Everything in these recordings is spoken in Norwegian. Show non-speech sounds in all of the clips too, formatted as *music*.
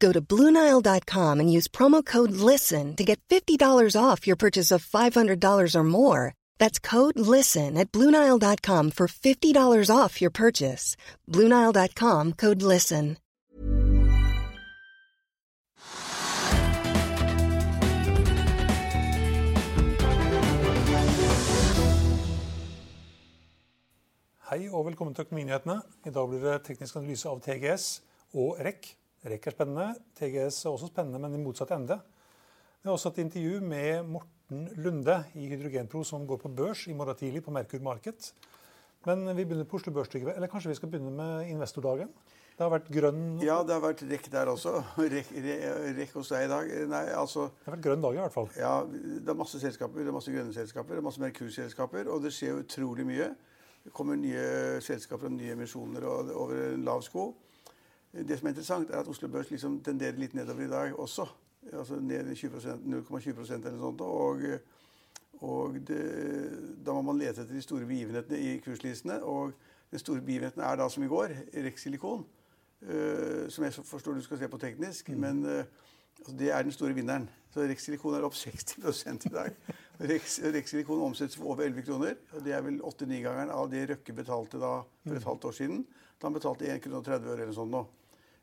Go to Bluenile.com and use promo code LISTEN to get $50 off your purchase of $500 or more. That's code LISTEN at Bluenile.com for $50 off your purchase. Bluenile.com code LISTEN. Hei og velkommen til Økonominyhetene. I blir det teknisk analyse av TGS og REC. REC er spennende, TGS er også spennende, men i motsatt ende. Det er også et intervju med Morten Lunde i Hydrogenpro, som går på børs i morgen tidlig på Merkur Market. Men vi begynner på Oslo Børs, Eller kanskje vi skal begynne med investordagen? Det har vært grønn Ja, det har vært REC der også. Rekk, hos deg i dag. Nei, altså Det har vært grønn dag i hvert fall. Ja, det er masse selskaper. Det er masse grønne selskaper, det er masse Merkur-selskaper. Og det skjer utrolig mye. Det kommer nye selskaper og nye emisjoner over en lav sko. Det som er interessant, er at Oslo Børs liksom tenderer litt nedover i dag også. Altså ned 0,20% eller sånt. Og, og det, da må man lete etter de store begivenhetene i kurslistene. Og den store begivenheten er da som i går, Rex Silikon. Uh, som jeg forstår du skal se på teknisk. Mm. Men uh, altså det er den store vinneren. Så Rex Silikon er opp 60 i dag. Rex, Rex Silikon omsettes for over 11 kroner. og Det er vel 8-9-gangeren av det Røkke betalte da for et mm. halvt år siden. Da han betalte 1,30 kroner 30 øre eller sånn nå.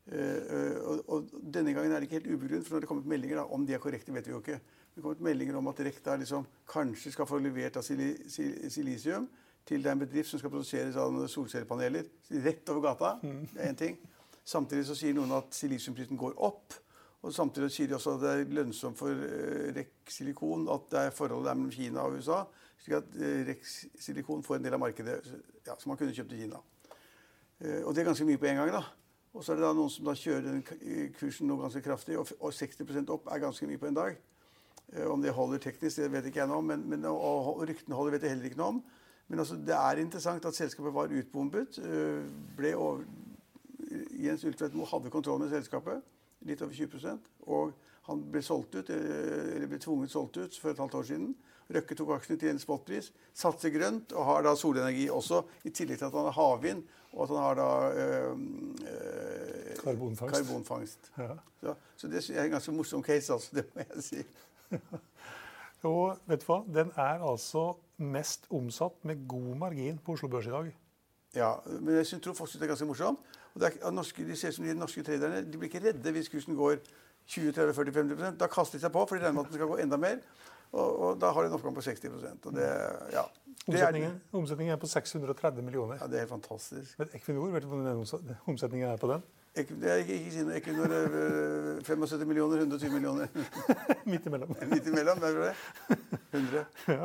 Uh, og, denne gangen er det ikke helt ubegrunnet, for når det kommer meldinger da, om de er korrekte, vet vi jo ikke. Det kommer meldinger om at Rekta liksom kanskje skal få levert av silisium til det er en bedrift som skal produsere solcellepaneler rett over gata. Mm. Det er én ting. Samtidig så sier noen at silisiumprisen går opp. Og Samtidig sier de også at det er lønnsomt for uh, REC Silikon at det er forholdet der mellom Kina og USA. Slik at uh, REC Silikon får en del av markedet ja, som man kunne kjøpt i Kina. Og det er ganske mye på en gang. da. Og så er det da noen som da kjører den kursen noe ganske kraftig, og, og 60% opp er ganske mye på en dag. om det holder teknisk, det vet ikke jeg noe om, men, men og, ryktene holder vet jeg heller ikke noe om. Men altså, det er interessant at selskapet var utbombet. ble over, Jens Ultvedt hadde kontroll med selskapet litt over 20% Og han ble solgt ut, eh, eller ble tvunget solgt ut for et halvt år siden. Røkke tok aksjene til en spotpris, satser grønt og har da solenergi også, i tillegg til at han har havvind og at han har da øh, øh, karbonfangst. karbonfangst. Ja. Så, så, det er en ganske morsom case, altså. *laughs* Det må jeg si. *laughs* og vet du hva? Den er altså mest omsatt med god margin på Oslo Børs i dag. Ja, men jeg tror faktisk det er ganske morsomt. Og det er, norske, de ser som de norske traderne de blir ikke redde hvis kursen går 20-30-40-50 Da kaster de seg på, for de regner med at den skal gå enda mer. Og, og da har de en oppgang på 60% og det, ja. Omsetningen, er, omsetningen, er på 630 millioner. Ja, Det er helt fantastisk. Men Equinor, vet du hvor omsetningen er på den? Det er ikke, ikke si noe. Equinor er 75 eh, millioner, 120 millioner. *laughs* Midt imellom. *laughs* Midt imellom, er det. 100. *laughs*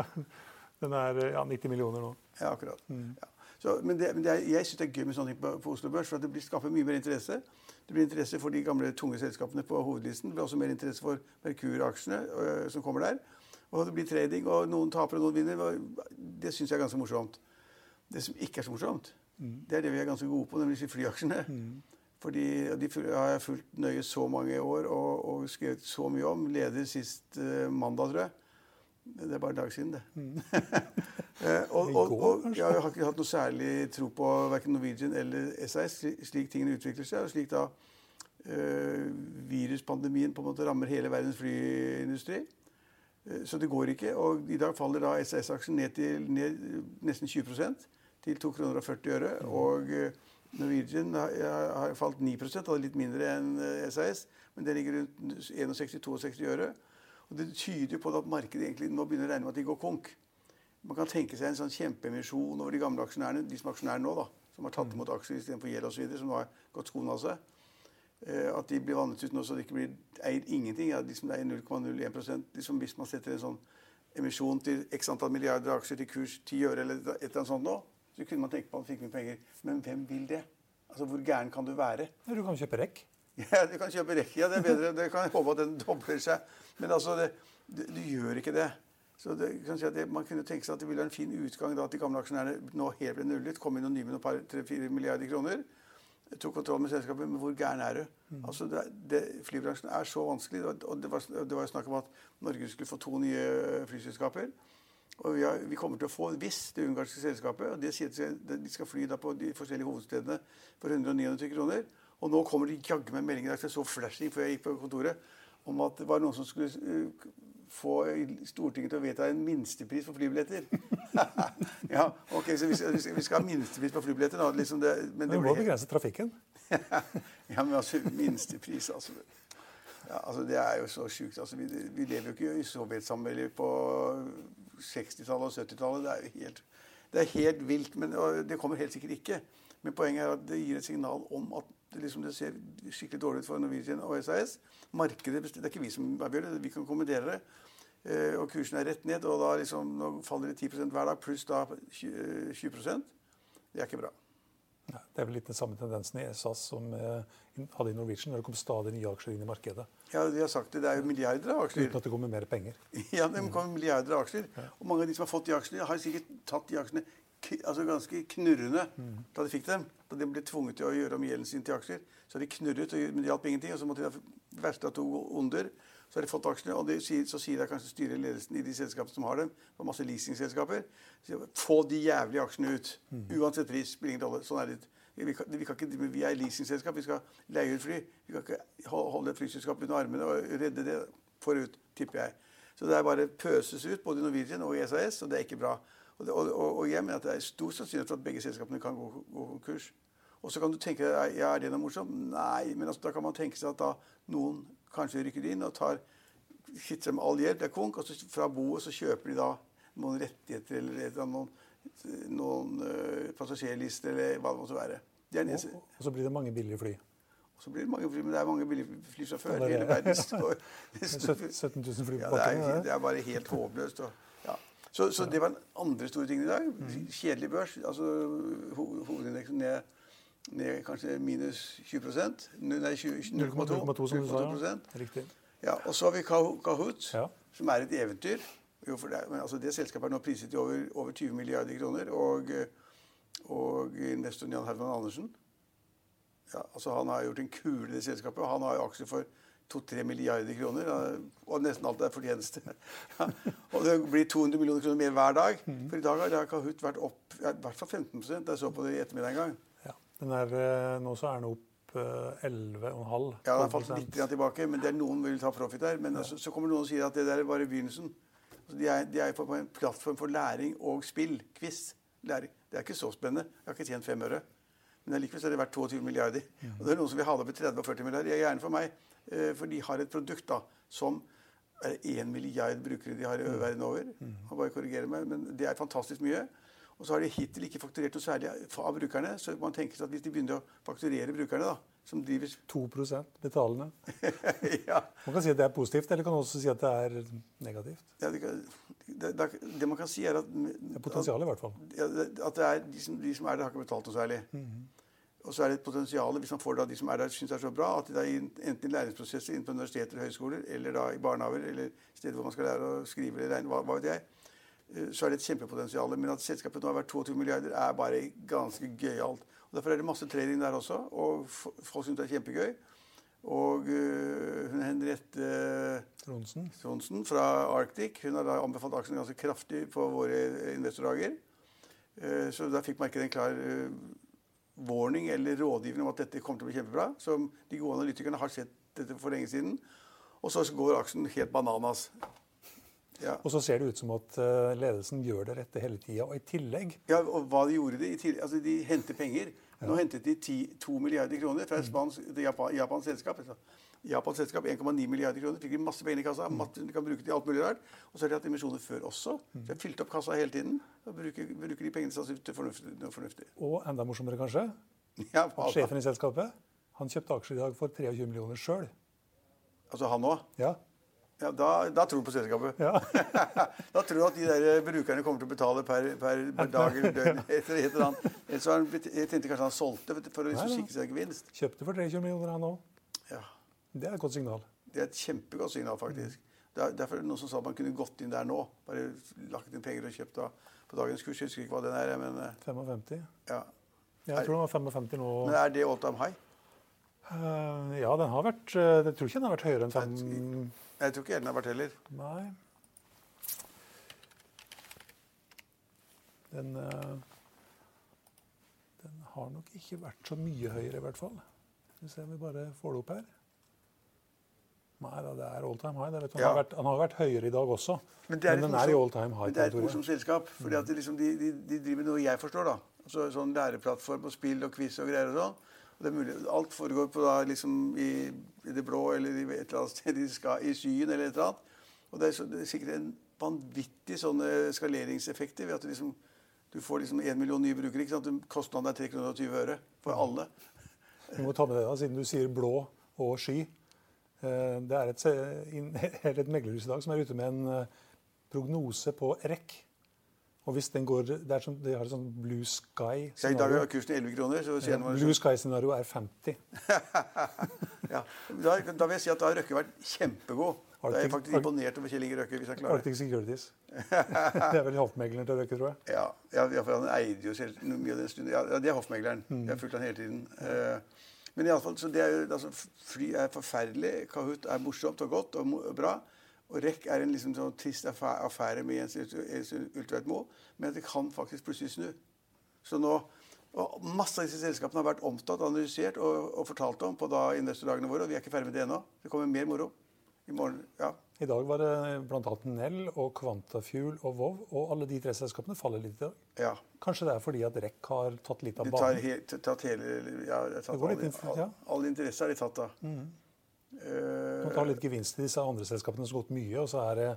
Ja, den er ja, 90 millioner nå. Ja, akkurat. Mm. Ja. Så, men, det, men det er, jeg syns det er gøy med sånne ting på, på Oslo Børs, for det blir, skaper mye mer interesse. Det blir interesse for de gamle tunge selskapene på hovedlisten. Det blir også mer interesse for Merkur-aksjene øh, som kommer der. Og det blir trading, og noen taper og noen vinner. Det syns jeg er ganske morsomt. Det som ikke er så morsomt, mm. det er det vi er ganske gode på, nemlig flyaksjene. Mm. Fordi De har jeg fulgt nøye så mange år og, og skrevet så mye om. Leder sist uh, mandag, tror jeg. Det er bare en dag siden, det. Mm. *laughs* eh, og, og, og jeg har ikke hatt noe særlig tro på verken Norwegian eller SAS, slik tingene utvikler seg. og slik da eh, viruspandemien på en måte rammer hele verdens flyindustri. Eh, så det går ikke. Og i dag faller da SAS-aksjen ned til ned, nesten 20% til 2,40 kroner og 40 øre. Mm. Eh, Norwegian har, falt 9 hadde litt mindre enn SAS, men det ligger rundt 61-62 øre. Og Det tyder på at markedet egentlig nå begynner å regne med at de går konk. Man kan tenke seg en sånn kjempeemisjon over de gamle aksjonærene, de som er aksjonærer nå, da, som har tatt imot aksjer istedenfor gjeld osv., som har gått skoene av seg. Eh, at de blir vannet ut nå så det ikke blir eid ingenting. Ja, de som eier 0,01% liksom Hvis man setter en sånn emisjon til x antall milliarder aksjer til kurs 10 øre eller et eller annet sånt nå, så kunne man tenke på at man fikk mye penger. Men hvem vil det? Altså, Hvor gæren kan du være? Du kan kjøpe rekk. *laughs* Ja, du kan kjøpe rekk. Ja, det er bedre. Det kan jeg håpe at den dobler seg. Men altså, det, du, du gjør ikke det. Så det, kan si at det, Man kunne tenke seg at det ville være en fin utgang da at de gamle aksjonærene nå helt ble nullet, kom inn og nye med noen par, tre-fire milliarder kroner, tok kontroll med selskapet. Men hvor gæren er du? Mm. Altså, det, det, Flybransjen er så vanskelig. og Det var, det var snakk om at Norge skulle få to nye flyselskaper. Og vi, har, vi, kommer til å få, hvis det ungarske selskapet og det sier at De skal fly på de forskjellige hovedstedene for 199 kroner. Og nå kommer de jaggu meg meldinger. Jeg så flashing før jeg gikk på kontoret om at det var noen som skulle uh, få Stortinget til å vedta en minstepris for flybilletter. *laughs* ja, ok, Så vi skal, vi skal ha minstepris på flybilletter nå? Liksom det, men det, det må begrense trafikken. *laughs* ja, men altså Minstepris, altså. Ja, altså Det er jo så sjukt. Altså, vi, vi, lever jo ikke i sovjetsamveldet på 60-tallet og 70-tallet. Det er jo helt, det er helt vilt. Men det kommer helt sikkert ikke. Men poenget er at det gir et signal om at det, liksom, det ser skikkelig dårlig ut for Norwegian og SAS. Markedet, Det er ikke vi som avgjør det, vi kan kommentere det. Eh, og kursen er rett ned, og da liksom, nå faller det 10% hver dag, pluss da 20% Det er ikke bra. Det er vel litt den samme tendensen i SAS som eh, hadde i Norwegian, når det kom stadig nye aksjer inn i markedet. Ja, de har sagt det. Det er jo milliarder av aksjer. Uten at det kommer mer penger. *laughs* ja, det kommer milliarder av aksjer. Og mange av de som har fått de aksjene, har sikkert tatt de aksjene altså ganske knurrende mm. da de fikk dem. Da de ble tvunget til å gjøre om gjelden sin til aksjer. Så de knurret, men det hjalp ingenting. Og så måtte de ha verste av to onder. Så har de fått aksjene, og sier, så sier det kanskje styret ledelsen i de selskapene som har dem, og masse leasingselskaper Få de jævlige aksjene ut. Mm. Uansett pris. Spiller ingen rolle. Sånn er det. Vi, kan, vi, kan ikke, vi er leasingselskap. Vi skal leie ut fly. Vi kan ikke holde et flyselskap under armene og redde det forut, tipper jeg. Så det er bare pøses ut, både i Norwegian og i SAS, og det er ikke bra. Og, det, og, og, jeg mener at det er stor sannsynlighet for at begge selskapene kan gå, gå konkurs. Og så kan du tenke deg ja, er det noe morsomt? Nei, men altså, da kan man tenke seg at da noen kanskje rykker inn og tar sitter med all gjeld, det er konk, og så fra boet så kjøper de da noen rettigheter eller, eller noen, noen uh, passasjerlister eller hva det måtte være. Det og, og, så blir det mange billige fly. Og så blir det mange fly, Men det er mange billige fly fra før. Hele verden står, *laughs* 17 000 fly på bakken? Ja, det, det, er bare helt håpløst. Og. Så, så, det var den andre store tingen i dag. Mm. Kjedelig børs. altså ho Hovedindeksen ned, ned kanskje minus 20% Nei, 0,2 som du sa. Riktig. Ja, og så har vi Kahoot, ja. som er et eventyr. Jo, det, men, altså, det selskapet er nå priset til over, over 20 milliarder kroner. Og, og investoren Jan Herman Andersen ja, altså, Han har gjort en kule i det selskapet. Han har jo aksjer for 2-3 milliarder kroner. Og nesten alt er fortjeneste. *laughs* Ja, og det blir 200 millioner kroner mer hver dag. Mhm. For i dag har Kahoot vært opp i hvert fall 15% Jeg så på det i ettermiddag en gang. Ja, den er, eh, Nå så er den opp 11,5 Ja, det har falt litt tilbake, men det er noen vil ta profit der. Men altså, så kommer noen og sier at det der er bare begynnelsen. Altså, de, er, de er på en plattform for læring og spill. Quiz. Læring. Det er ikke så spennende. Jeg har ikke tjent fem øre. Men allikevel er det verdt 22 milliarder. Mm. Og det er noen som vil ha det opp i 30-40 milliarder. Det er gjerne for meg. Eh, for de har et produkt da, som er 1 milliard brukere de har i mm. verden over. Mm. bare korrigere meg, men Det er fantastisk mye. Og så har de hittil ikke fakturert noe særlig av brukerne. Så man tenker seg at hvis de begynner å fakturere brukerne, da, som driver 2 betalende. *laughs* ja. Man kan si at det er positivt, eller kan man også si at det er negativt. Ja, det, kan, det, det, det, man kan si, er at Det er potensial, i hvert fall. At, at det er de som, de som, er der, har ikke betalt noe særlig. Mm -hmm. Og så er det et potensial, hvis man får da de som er der, syns det er så bra, at de da enten i læringsprosesser inne på universiteter og høyskoler, eller da i barnehager, eller steder hvor man skal lære å skrive eller regne, hva, hva vet jeg, Eh, så er det et kjempepotensial. Men at selskapet nå har vært 22 milliarder, er bare ganske gøyalt. Derfor er det masse trading der også, og folk syns det er kjempegøy. Og uh, hun Henriette Tronsen. Tronsen fra Arctic hun har da anbefalt aksjen ganske kraftig på våre investordager. Uh, så da fikk markedet en klar uh, warning eller rådgivning om at dette kommer til å bli kjempebra. som de gode analytikerne har sett dette for lenge siden. Og så går aksjen helt bananas. Ja. Og så ser det ut som at uh, ledelsen gjør det rette hele tida. Og i tillegg Ja, og hva de gjorde de? Altså, de henter penger. Ja. Nå hentet de 10, 2 milliarder kroner fra et spansk, Japan, Japans selskap. Altså. Japans selskap 1,9 milliarder kroner. Fikk de masse penger i kassa. Masse, de kan bruke til alt mulig rart. Og så har de hatt emisjoner før også. Så de har fylt opp kassa hele tiden. Og bruker, bruker de pengene sannsynligvis til fornuftig, noe fornuftig. Og enda morsommere kanskje, Ja, at sjefen i selskapet han kjøpte aksjer i dag for 23 millioner sjøl. altså han òg. Ja. Ja, da, da tror du på selskapet. ja. *laughs* Da tror du at de der brukerne kommer til å betale per, per, per dag eller døgn. etter *laughs* et eller annet. Ellers han, jeg tenkte kanskje han solgte for å liksom sikre seg gevinst. Kjøpte for 23 millioner, han òg. Ja, Det er et godt signal. Det er et kjempegodt signal, faktisk. Det er, derfor er det noen som sa at man kunne gått inn der nå. Bare lagt inn penger og kjøpt da, på dagens kurs. Jeg husker ikke hva den er, men eh, 55. ja. Jeg tror den var 55 nå. Men er det all time high? Uh, ja, den har vært eh, Jeg tror ikke den har vært høyere enn 5 Jeg tror ikke den har vært heller. Nei. Den Den har nok ikke vært så mye høyere, i hvert fall. Skal vi se om vi bare får det opp her. Nei det er all time high. Han, Ja. har vært, han har vært høyere i dag også. Men, det er litt den er i all time high. Men det er et morsomt selskap. fordi at liksom, de, de, de driver med noe jeg forstår. da. Altså, sånn Læreplattform og spill og quiz og greier. og sånn. Og det er mulig, Alt foregår på da, liksom, i, i det blå eller i et eller annet sted de skal, i skyen eller et eller annet. Og det er, så, det er sikkert en vanvittig sånne skaleringseffekter ved at du liksom du får liksom million nye brukere. ikke sant? Kostnaden er 3 kroner og 20 øre for alle. Du må ta med det da, siden du sier blå og sky. Eh, Det er et, *laughs* et meglerhus i dag som er ute med en eh, prognose på REC. Og hvis den går det er sånn, De har et sånn blue Så I dag sky-scenario. er kursen 11 kroner. så sier man Blue sky-scenario er 50. *laughs* ja. da, da vil jeg si at da har Røkke vært kjempegod. Da er jeg faktisk imponert over Kjell Inge Røkke. hvis han klarer. Arctic Securities. *laughs* det er vel hoffmegleren til Røkke, tror jeg. Ja, ja, ja, for han eide jo selv mye av den stunden. Ja, ja, det er hoffmegleren. Mm. Jeg har fulgt han hele tiden. Eh, men i alle fall, så det er jo, altså, fly er forferdelig. Kahoot er morsomt og godt og, og bra. Og REC er en liksom sånn trist affære, med Jens Ultveit Moe. Men det kan faktisk plutselig snu. Så nå, og Masse av disse selskapene har vært omtalt, analysert og, og fortalt om på da investordagene våre. Og vi er ikke ferdig med det ennå. Det kommer mer moro. I morgen, ja. I dag var det bl.a. Nell og Quantafuel og Vov, og alle de tre selskapene faller litt i dag. ja. Kanskje det er fordi at REC har tatt litt av De tar banen. tatt hele ja, tatt går litt ja. alle all interesse har de tatt da. Du Man tar litt gevinst i disse andre selskapene som har gått mye, og så er det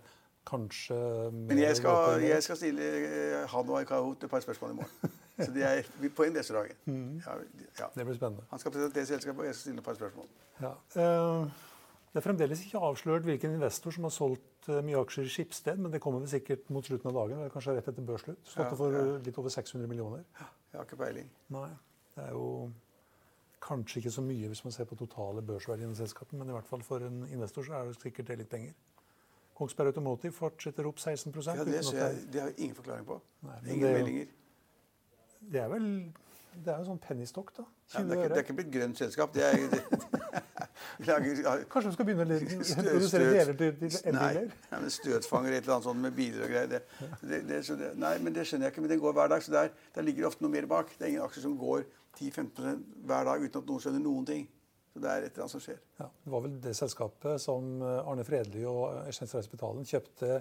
kanskje Men jeg skal, jeg skal stille eh, han og Kahoot et par spørsmål i morgen. *laughs* Så det er på investordagen. Mm. Ja, ja. Det blir spennende. Han skal presentere selskapet, og jeg skal stille et par spørsmål. Ja. eh, Det er fremdeles ikke avslørt hvilken investor som har solgt eh, mye aksjer i Skipsted, men det kommer vel sikkert mot slutten av dagen, eller kanskje rett etter børsslutt. Stått Ja, for ja. eh, litt over 600 millioner. Jeg har ikke peiling. Nei, det er jo kanskje ikke så mye hvis man ser på totale børsverdien i selskapet, men i hvert fall for en investor så er det sikkert det litt penger. Kongsberg Automotive fortsetter opp 16 Ja, det, ser jeg, det har jeg ingen forklaring på. Nei, ingen det er meldinger. det er vel det er jo sånn pennystock, da. Ja, det, er ikke, det er ikke blitt grønt selskap. Det er, det, *laughs* lager, Kanskje du skal begynne å *laughs* produsere deler til, til Nei, elbiler? ja, men støtfanger et eller annet sånt med biler og greier. Det, det, det, så det, nei, men det skjønner jeg ikke. Men den går hver dag, så der, der ligger det ofte noe mer bak. Det er ingen aksjer som går 10-15 hver dag uten at noen skjønner noen ting. Så det er et eller annet som skjer. Ja, det var vel det selskapet som eh, Arne Fredly og Eskjens Streis kjøpte,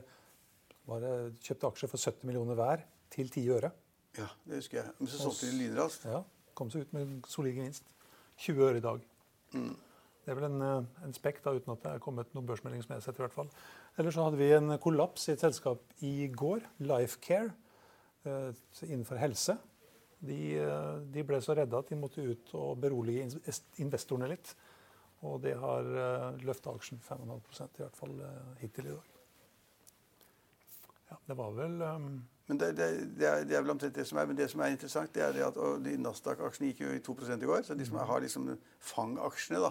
kjøpte aksjer for 70 millioner hver til 10 øre. Ja, det husker jeg. Men så solgte de lynraskt. Ja, kom seg ut med solid gevinst. 20 øre i dag. Det er vel en, eh, en spekk, da, uten at det er kommet noen børsmelding som jeg har sett. i hvert fall. Ellers så hadde vi en kollaps i et selskap i går, Lifecare, eh, innenfor helse. De, eh, de ble så redda at de måtte ut og berolige investorene litt. Og det har løfta aksjen 5,5% i hvert fall hittil i dag. Ja, det var vel um... Men det, det, det, er, det er vel omtrent det som er. Men det som er interessant, det er at de Nasdaq-aksjene gikk jo i 2 i går. Så de som har liksom fangaksjene, da.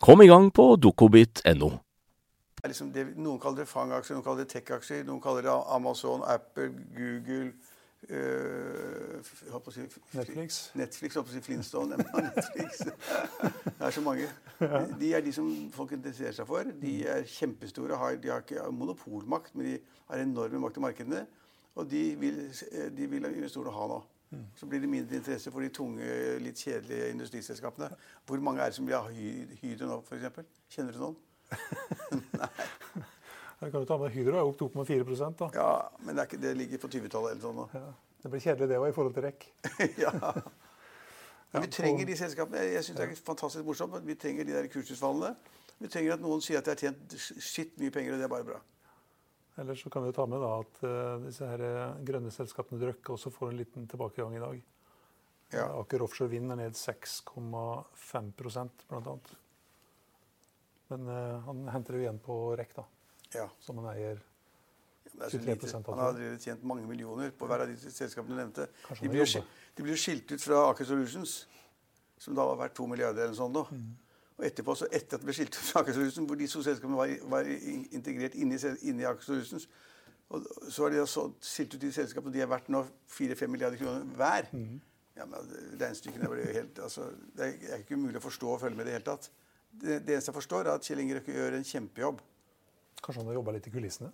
Kom i gang på dokobit.no. Liksom noen kaller det fangaksjer, noen kaller det tech-aksjer, noen kaller det Amazon, Apple, Google øh, si, Netflix. Netflix, holdt på å si Flintstone. *laughs* Netflix. Det er så mange. De er de som folk interesserer seg for. De er kjempestore. De har ikke monopolmakt, men de har enorme makt i markedene. Og de vil, de vil investorene ha nå. Så blir det mindre interesse for de tunge, litt kjedelige industriselskapene. Hvor mange er det som blir av Hydro nå, f.eks.? Kjenner du noen? *laughs* Nei. Jeg kan jo ta med Hydro er opp 2,4 da. Ja, men det, ikke, det ligger på 20-tallet eller sånn nå. Ja, det blir kjedelig det òg, i forhold til REC. *laughs* ja. *laughs* Men vi trenger de selskapene. Jeg syns det er fantastisk morsomt. Vi trenger de der kursutfallene. Vi trenger at noen sier at de har tjent skitt mye penger, og det er bare bra. Eller så kan vi ta med da at uh, disse her eh, grønne selskapene Drøkke også får en liten tilbakegang i dag. Ja. Aker Offshore Vind er ned 6,5% bl.a. Men han henter det igjen på REC, da. Ja. Som han eier 23 av. Han har tjent mange millioner på hver av de selskapene du nevnte. De blir, jo, skilt ut fra Aker Solutions, som da var verdt to milliarder eller sånt. da. Mm. Og etterpå, så etter at det ble skilt ut fra Akershusen, hvor de to selskapene var, var integrert inni, inni Aker og så har de så skilt ut de selskapene, og de er verdt nå 4-5 milliarder kroner hver. Mm. Ja, men Regnestykkene ble jo helt altså, Det er ikke umulig å forstå og følge med i det hele tatt. Det, det, eneste jeg forstår, er at Kjell Inge Røkke gjør en kjempejobb. Kanskje han har jobba litt i kulissene?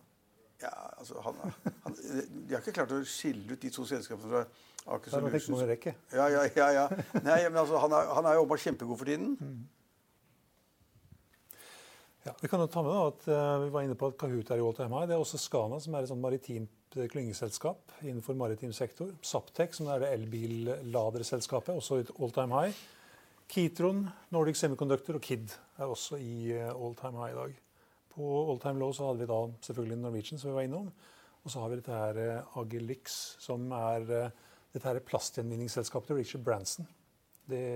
Ja, altså han, han, De har ikke klart å skille ut de to selskapene fra Aker Solutions. Det er noe ja, ja, ja, ja. Nei, men altså, han, har, han er jobba kjempegod for tiden. Mm. Ja, vi kan jo ta med da, at uh, Vi var inne på at Kahoot er i all. Det er også Scana, som er et sånt maritimt eh, klyngeselskap innenfor maritim sektor. Saptek, som er det elbilladerselskapet, også i all time high. Kitron, Nordic Semiconductor og Kid er også i uh, all time high i dag. På all time low så hadde vi da selvfølgelig Norwegian, som vi var innom. Og så har vi dette her uh, Agilix, som er dette her plastgjenvinningsselskapet til Richard Branson. Det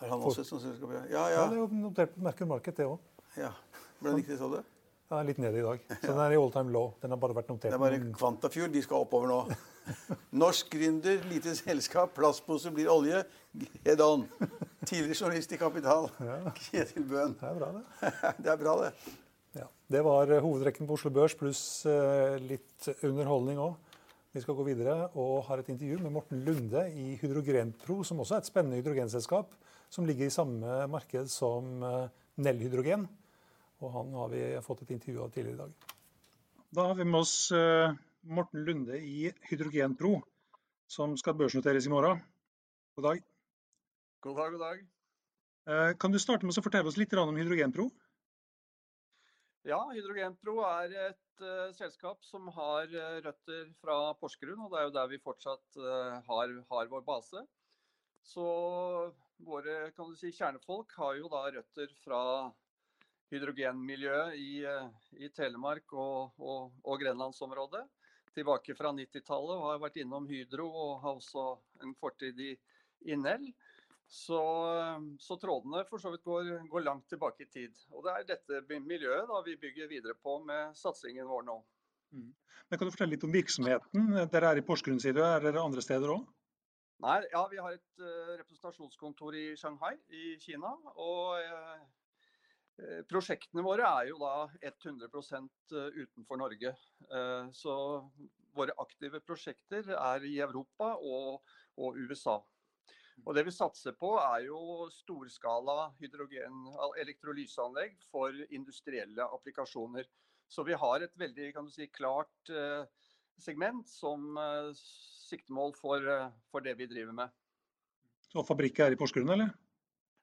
har han også et sånt selskap? Ja, ja. ja det er jo notert på Merkur Market, det òg. Ja. Hvordan gikk det, sa du? Den er litt nede i dag. Så den er i all time low. Den har bare vært notert. Det er bare Kvantafjord. De skal oppover nå. *laughs* Norsk gründer, lite selskap, plastpose blir olje. Head on. Tidligere journalist i Kapital. Kjetil Bøhn. Det er bra, det. *laughs* det er bra, det. Ja. Det var eh, hovedrekken på Oslo Børs pluss uh, litt underholdning òg. Vi skal gå videre og har et intervju med Morten Lunde i Hydrogenpro, som også er et spennende hydrogenselskap som ligger i samme marked som uh, Nell Hydrogen. Og han har vi fått et intervju av tidligere i dag. Da har vi med oss uh, Morten Lunde i Hydrogenpro, som skal børsnoteres i morgen. God dag. God dag, god dag. Uh, kan du starte med å fortelle oss litt om Hydrogenpro? Ja, Hydrogenpro er et uh, selskap som har røtter fra Porsgrunn. Og det er jo der vi fortsatt har, har, vår base. Så våre kan du si, kjernefolk har jo da røtter fra hydrogenmiljøet i, eh, i Telemark og, og, og, Grenlandsområdet. Tilbake fra 90-tallet og har vært innom Hydro og har også en fortid i, i Nell. Så, så, trådene for så vidt går, går, langt tilbake i tid. Og det er dette miljøet da vi bygger videre på med satsingen vår nå. Mm. Men Kan du fortelle litt om virksomheten? Dere er i Porsgrunn, sier du. Er dere andre steder òg? Nei, ja, Vi har et uh, representasjonskontor i Shanghai i Kina. Og uh, prosjektene våre er jo da 100 eh, utenfor Norge. Eh, så våre aktive prosjekter er i Europa og, og USA. Og Det vi satser på, er jo storskala hydrogen- elektrolyseanlegg for industrielle applikasjoner. Så vi har et veldig si, klart eh, segment som eh, siktemål for, eh, for, det vi driver med. Så fabrikken er i Porsgrunn, eller?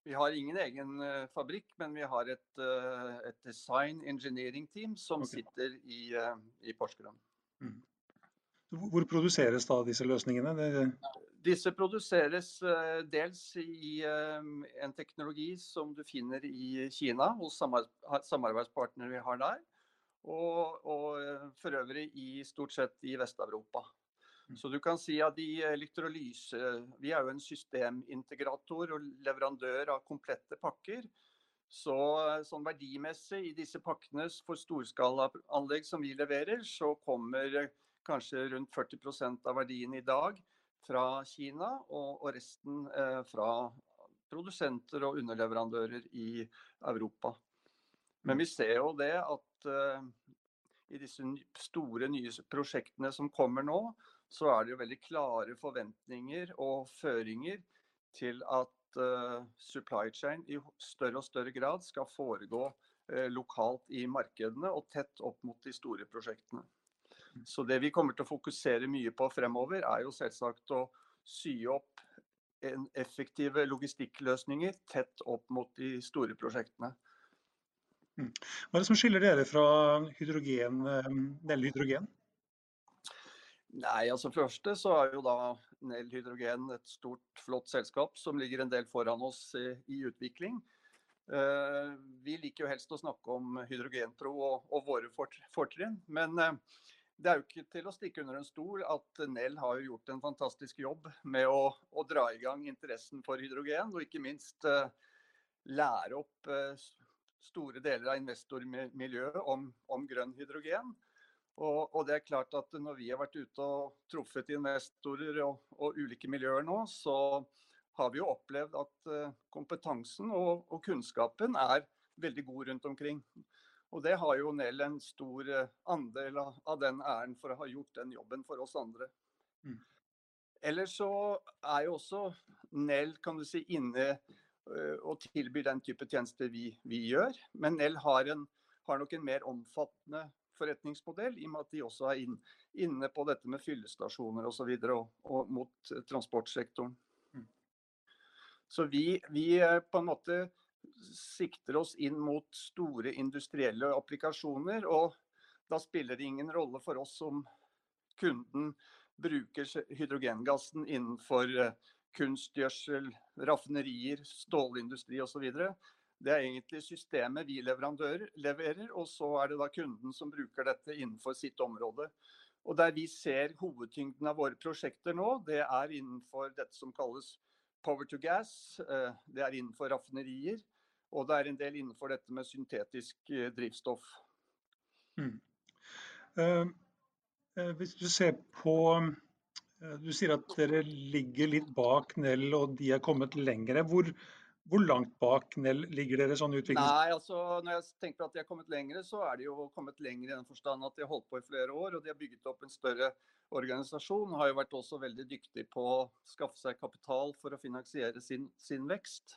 Vi har ingen egen uh, fabrikk, men vi har et, uh, et design engineering team som okay. sitter i, uh, i Porsgrunn. Mm. Hvor produseres da disse løsningene? Det... Disse produseres dels i en teknologi som du finner i Kina, hos samarbeidspartnere vi har der. Og, og for øvrig i stort sett i Vest-Europa. Mm. Så du kan si at i elektrolyse Vi er jo en systemintegrator og leverandør av komplette pakker. Så sånn verdimessig i disse pakkene for storskalaanlegg som vi leverer, så kommer kanskje rundt 40% av verdien i dag fra Kina, og, og resten eh, fra produsenter og underleverandører i Europa. Men vi ser jo det at eh, i disse store nye prosjektene som kommer nå, så er det jo veldig klare forventninger og føringer til at uh, supply chain i større og større grad skal foregå uh, lokalt i markedene og tett opp mot de store prosjektene. Mm. Så det vi kommer til å fokusere mye på fremover, er jo selvsagt å sy opp en effektive logistikkløsninger tett opp mot de store prosjektene. Mm. Hva er det som skiller dere fra hydrogen, Nell Hydrogen? Nei, altså første så er jo da Nell Hydrogen et stort, flott selskap som ligger en del foran oss i, i utvikling. Uh, vi liker jo helst å snakke om Hydrogentro og, og våre fortrinn. Men uh, det er jo ikke til å stikke under en stol at Nell har gjort en fantastisk jobb med å, å dra i gang interessen for hydrogen, og ikke minst uh, lære opp store deler av investormiljøet om, om grønn hydrogen. Og, og, det er klart at når vi har vært ute og truffet investorer og, og ulike miljøer nå, så har vi jo opplevd at uh, kompetansen og, og, kunnskapen er veldig god rundt omkring. Og det har jo Nell en stor uh, andel av, av, den æren for å ha gjort den jobben for oss andre. Mm. Ellers så er jo også Nell kan du si, inne uh, og tilbyr den type tjenester vi, vi gjør. Men Nell har, en, har nok en mer omfattende forretningsmodell, i og med at de også er inn, inne på dette med fyllestasjoner osv. Og, så og, og mot eh, transportsektoren. Mm. Så vi, vi, eh, på en måte sikter oss inn mot store industrielle applikasjoner. Og da spiller det ingen rolle for oss om kunden bruker hydrogengassen innenfor eh, kunstgjødsel, raffinerier, stålindustri osv. Det er egentlig systemet vi leverandører leverer, og så er det da kunden som bruker dette innenfor sitt område. Og Der vi ser hovedtyngden av våre prosjekter nå, det er innenfor dette som kalles power to gas. Eh, det er innenfor raffinerier, og det er en del innenfor dette med syntetisk eh, drivstoff. Mm. Uh, hvis du ser på Du sier at dere ligger litt bak Nell og de er kommet lengre. Hvor, hvor langt bak Nell ligger dere sånn utvikling? Nei, altså Når jeg tenker at de har kommet lengre, så er de jo kommet lenger i den forstand at de har holdt på i flere år. Og de har bygget opp en større organisasjon. Har jo vært også veldig dyktig på å skaffe seg kapital for å finansiere sin, sin vekst.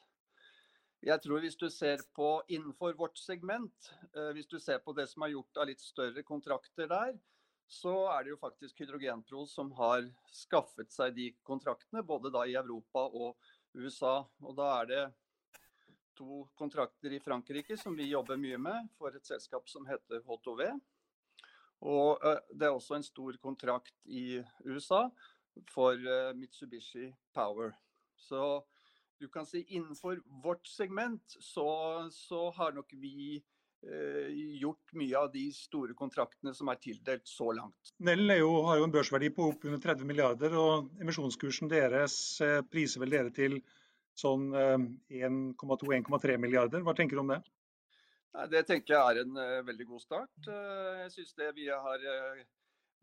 Jeg tror hvis du ser på innenfor vårt segment, eh, hvis du ser på det som er gjort av litt større kontrakter der, så er det jo faktisk Hydrogenpro som har skaffet seg de kontraktene, både da i Europa og USA. Og da er det to kontrakter i Frankrike som vi jobber mye med for et selskap som heter H2V. Og det er også en stor kontrakt i USA for Mitsubishi Power. Så du kan si innenfor vårt segment så, så har nok vi Eh, gjort mye av de store kontraktene som er tildelt så langt. Nell jo, har jo en børsverdi på oppunder 30 milliarder, og emisjonskursen deres eh, priser vel dere til sånn 1,2-1,3 eh, milliarder. Hva tenker du om det? Det tenker jeg er en veldig god start. Jeg synes det vi har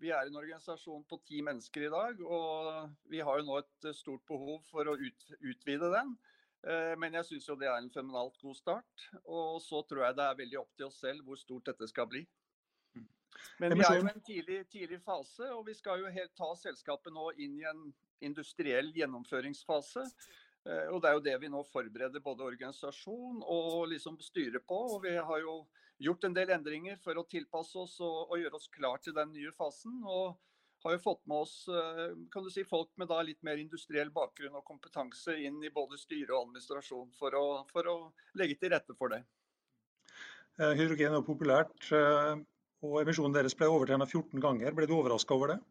vi er en organisasjon på ti mennesker i dag, og vi har jo nå et stort behov for å utvide den. Eh, men jeg syns jo det er en fenomenalt god start. Og så tror jeg det er veldig opp til oss selv hvor stort dette skal bli. Mm. Men vi er jo i en tidlig, tidlig, fase, og vi skal jo helt ta selskapet nå inn i en industriell gjennomføringsfase. Eh, og Det er jo det vi nå forbereder både organisasjon og liksom styre på. og Vi har jo gjort en del endringer for å tilpasse oss og, og gjøre oss klar til den nye fasen. og har jo fått med oss eh, kan du si, folk med da litt mer industriell bakgrunn og kompetanse inn i både styre og administrasjon for å, for å legge til rette for det. Eh, hydrogen er populært, og emisjonen deres ble overtegna 14 ganger. Ble du overraska over det?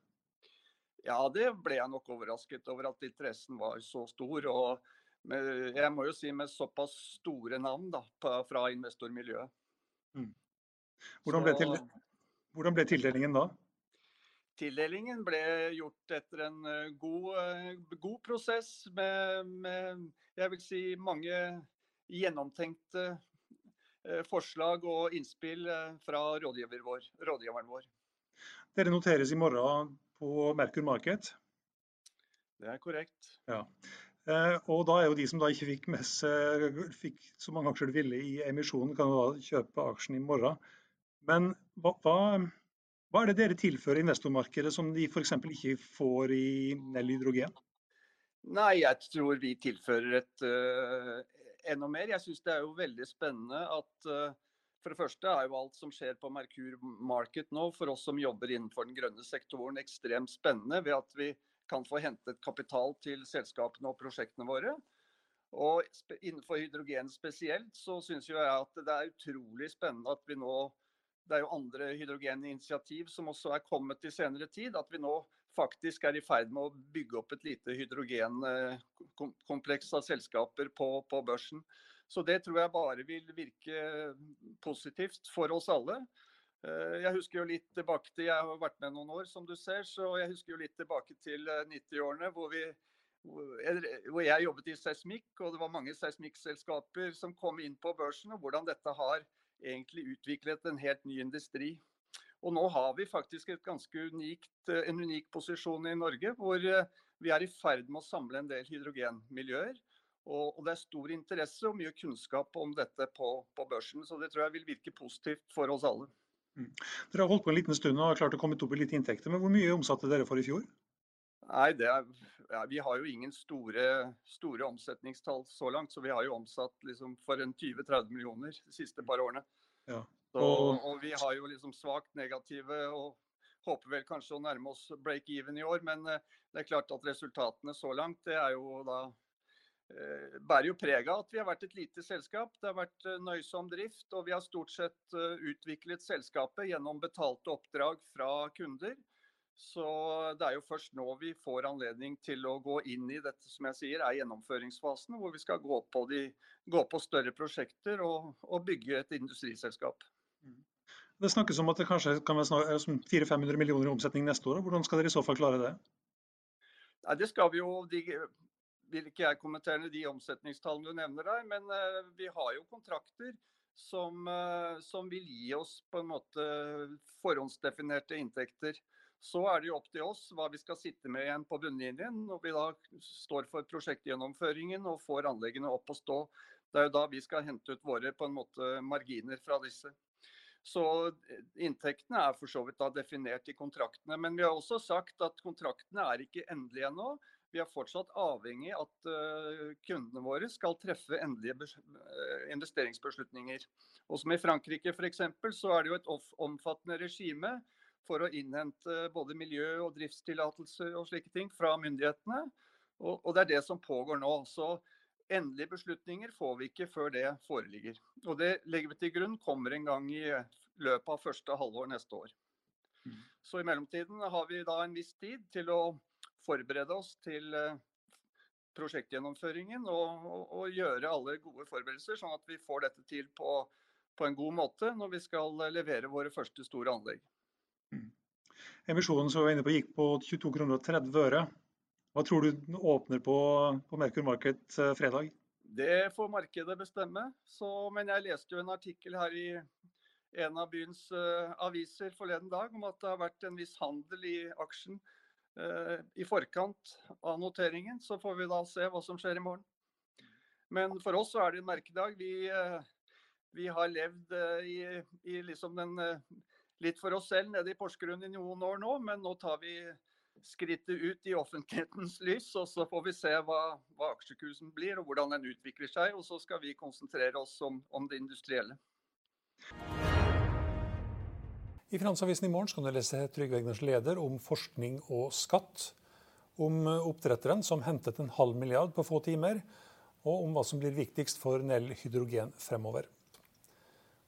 Ja, det ble jeg nok overrasket over at interessen var så stor. Og med, jeg må jo si med såpass store navn da, fra investormiljøet. Mm. Hvordan, ble til, hvordan ble tildelingen da? Tildelingen ble gjort etter en eh, god, eh, god prosess med, med, jeg vil si, mange gjennomtenkte eh, forslag og innspill fra rådgiver vår, rådgiveren vår. Dere noteres i morgen på Merkur Market. Det er korrekt. Ja. Og da er jo de som da ikke fikk seg fikk så mange aksjer de ville i emisjonen, kan jo da kjøpe aksjen i morgen. Men hva, hva, hva er det dere tilfører investormarkedet som de f.eks. ikke får i Nell hydrogen? Nei, jeg tror vi tilfører et uh, enda mer. Jeg syns det er jo veldig spennende at uh, for det første er jo alt som skjer på Merkur Market nå, for oss som jobber innenfor den grønne sektoren, ekstremt spennende ved at vi kan få hentet kapital til selskapene og prosjektene våre. Og innenfor hydrogen spesielt, så syns jeg at det er utrolig spennende at vi nå Det er jo andre hydrogeninitiativ som også er kommet i senere tid. At vi nå faktisk er i ferd med å bygge opp et lite hydrogenkompleks av selskaper på, på børsen. Så det tror jeg bare vil virke positivt for oss alle. Eh, jeg husker jo litt tilbake til, jeg har vært med noen år, som du ser, så jeg husker jo litt tilbake til 90-årene eh, hvor, hvor, jeg jobbet i seismikk, og det var mange seismikkselskaper som kom inn på børsen, og hvordan dette har egentlig utviklet en helt ny industri. Og nå har vi faktisk unikt, eh, en unik posisjon i Norge, hvor vi er i ferd med å samle en del hydrogenmiljøer. Og, og, det er stor interesse og mye kunnskap om dette på, på, børsen. Så det tror jeg vil virke positivt for oss alle. Mm. Dere har holdt på en liten stund og har klart å komme opp i litt inntekter. Men hvor mye omsatte dere for i fjor? Nei, er, ja, Vi har jo ingen store, store, omsetningstall så langt. Så vi har jo omsatt liksom for en 20-30 millioner de siste par årene. Ja. Så, og vi har jo liksom svakt negative og håper vel kanskje å nærme oss break-even i år. Men eh, det er klart at resultatene så langt det er jo da Eh, bærer jo preg av at vi har vært et lite selskap. Det har vært eh, nøysom drift, og vi har stort sett utviklet selskapet gjennom betalte oppdrag fra kunder. Så det er jo først nå vi får anledning til å gå inn i dette som jeg sier er gjennomføringsfasen, hvor vi skal gå på, de, gå på større prosjekter og, og, bygge et industriselskap. Mm. Det snakkes om at det kanskje kan være 400-500 millioner i omsetning neste år. Hvordan skal dere i så fall klare det? Nei, det skal vi jo, de, vil ikke jeg kommentere de omsetningstallene du nevner der, men uh, vi har jo kontrakter som, uh, som, vil gi oss på en måte forhåndsdefinerte inntekter. Så er det jo opp til oss hva vi skal sitte med igjen på bunnlinjen når vi da står for prosjektgjennomføringen og får anleggene opp å stå. Det er jo da vi skal hente ut våre på en måte marginer fra disse. Så eh, inntektene er for så vidt da definert i kontraktene. Men vi har også sagt at kontraktene er ikke endelige ennå vi er fortsatt avhengig av at uh, kundene våre skal treffe endelige uh, investeringsbeslutninger. Og som i Frankrike f.eks. så er det jo et omfattende regime for å innhente både miljø- og driftstillatelser og slike ting fra myndighetene. Og, og, det er det som pågår nå. Så endelige beslutninger får vi ikke før det foreligger. Og det legger vi til grunn kommer en gang i løpet av første halvår neste år. Mm. Så i mellomtiden har vi da en viss tid til å forberede oss til eh, prosjektgjennomføringen og, og, og, gjøre alle gode forberedelser, sånn at vi får dette til på, på, en god måte når vi skal levere våre første store anlegg. Emisjonen som vi var inne på gikk på 22 kroner og 30 øre. Hva tror du den åpner på, på Merkur Market eh, fredag? Det får markedet bestemme. Så, men jeg leste jo en artikkel her i en av byens uh, aviser forleden dag om at det har vært en viss handel i aksjen uh, i forkant av noteringen. Så får vi da se hva som skjer i morgen. Men for oss så er det en merkedag. Vi, uh, vi har levd i, i liksom den litt for oss selv nede i Porsgrunn i noen år nå, men nå tar vi skrittet ut i offentlighetens lys, og så får vi se hva, hva aksjekursen blir og hvordan den utvikler seg. Og så skal vi konsentrere oss om, om det industrielle. I Finansavisen i morgen skal du lese Trygve Egners leder om forskning og skatt. Om oppdretteren som hentet en halv milliard på få timer, og om hva som blir viktigst for Nell Hydrogen fremover.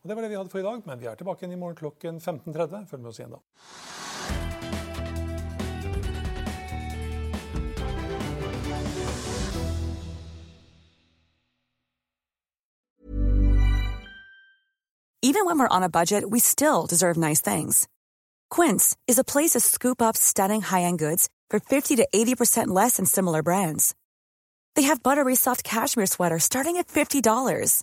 Og Det var det vi hadde for i dag, men vi er tilbake igjen i morgen klokken 15.30. Følg med oss igjen da. Even when we're on a budget, we still deserve nice things. Quince is a place to scoop up stunning high-end goods for 50 to 80% less than similar brands. They have buttery soft cashmere sweaters starting at $50,